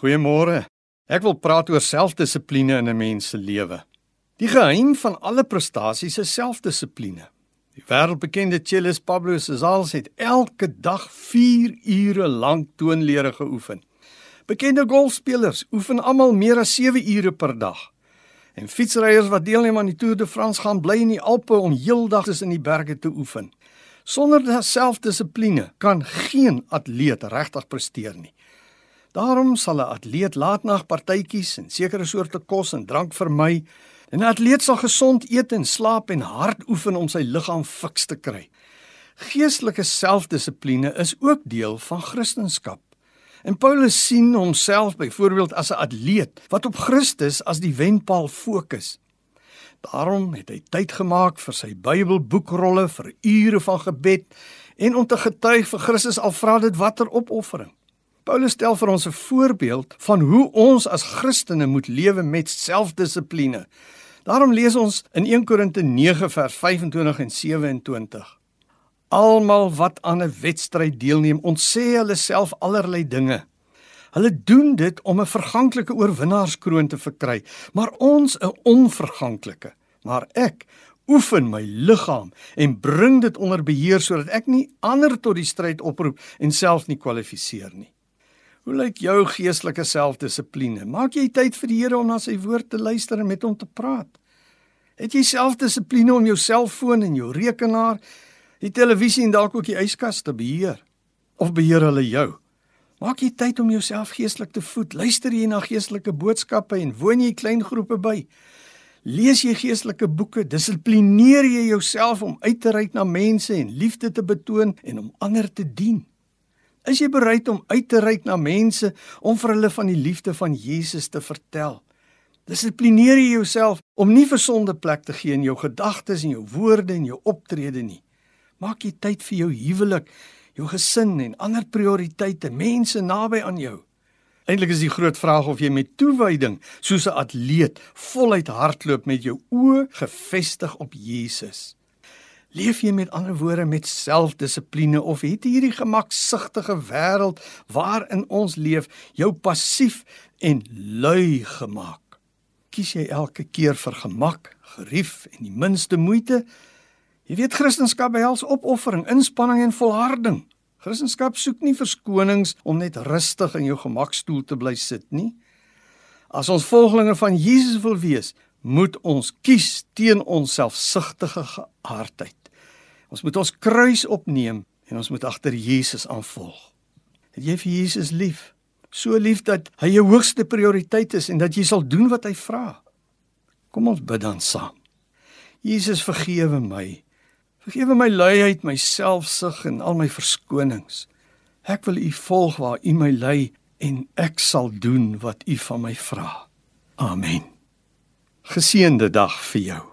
Goeiemôre. Ek wil praat oor selfdissipline in 'n mens se lewe. Die geheim van alle prestasies is selfdissipline. Die wêreldbekende cellist Pablo Casals het elke dag 4 ure lank toonlere geoefen. Bekende golfspelers oefen almal meer as 7 ure per dag. En fietsryers wat deelneem aan die Tour de France gaan bly in die Alpe om heeldag tussen die berge te oefen. Sonder selfdissipline kan geen atleet regtig presteer nie. Daarom sal 'n atleet laatnag partytjies en sekere soorte kos en drank vermy. 'n atleet sal gesond eet en slaap en hard oefen om sy liggaam fiks te kry. Geestelike selfdissipline is ook deel van Christendom. En Paulus sien homself byvoorbeeld as 'n atleet wat op Christus as die wenpaal fokus. Daarom het hy tyd gemaak vir sy Bybelboekrolle vir ure van gebed en om te getuig vir Christus al vra dit watter opoffering. Paulus stel vir ons 'n voorbeeld van hoe ons as Christene moet lewe met selfdissipline. Daarom lees ons in 1 Korinte 9 vers 25 en 27. Almal wat aan 'n wedstryd deelneem, ontsê hulle self allerlei dinge. Hulle doen dit om 'n verganklike oorwinnaarskroon te verkry, maar ons 'n onverganklike. Maar ek oefen my liggaam en bring dit onder beheer sodat ek nie ander tot die stryd oproep en self nie kwalifiseer nie. Hoe lyk jou geestelike selfdissipline? Maak jy tyd vir die Here om na sy woord te luister en met hom te praat? Het jy selfdissipline om jou selfoon en jou rekenaar, die televisie en dalk ook die yskas te beheer? Of beheer hulle jou? Maak jy tyd om jouself geestelik te voed? Luister jy na geestelike boodskappe en woon jy klein groepe by? Lees jy geestelike boeke? Dissiplineer jy jouself om uit te reik na mense en liefde te betoon en om ander te dien? Is jy bereid om uit te reik na mense om vir hulle van die liefde van Jesus te vertel? Dissiplineer jy jouself om nie vir sonde plek te gee in jou gedagtes en jou woorde en jou optrede nie. Maak jy tyd vir jou huwelik, jou gesin en ander prioriteite, mense naby aan jou. Eintlik is die groot vraag of jy met toewyding soos 'n atleet voluit hardloop met jou oë gefestig op Jesus. Leef jy met ander woorde met selfdissipline of het hierdie gemaksigtige wêreld waarin ons leef jou passief en lui gemaak? Kies jy elke keer vir gemak, gerief en die minste moeite? Jy weet Christendom behels opoffering, inspanning en volharding. Christendom soek nie verskonings om net rustig in jou gemakstoel te bly sit nie. As ons volgelinge van Jesus wil wees, moet ons kies teen ons selfsugtige geaardheid. Ons moet ons kruis opneem en ons moet agter Jesus aanvolg. Het jy vir Jesus lief? So lief dat hy jou hoogste prioriteit is en dat jy sal doen wat hy vra. Kom ons bid dan saam. Jesus vergewe my. Vergewe my luiheid, my selfsug en al my verskonings. Ek wil U volg waar U my lei en ek sal doen wat U van my vra. Amen. Geseënde dag vir jou.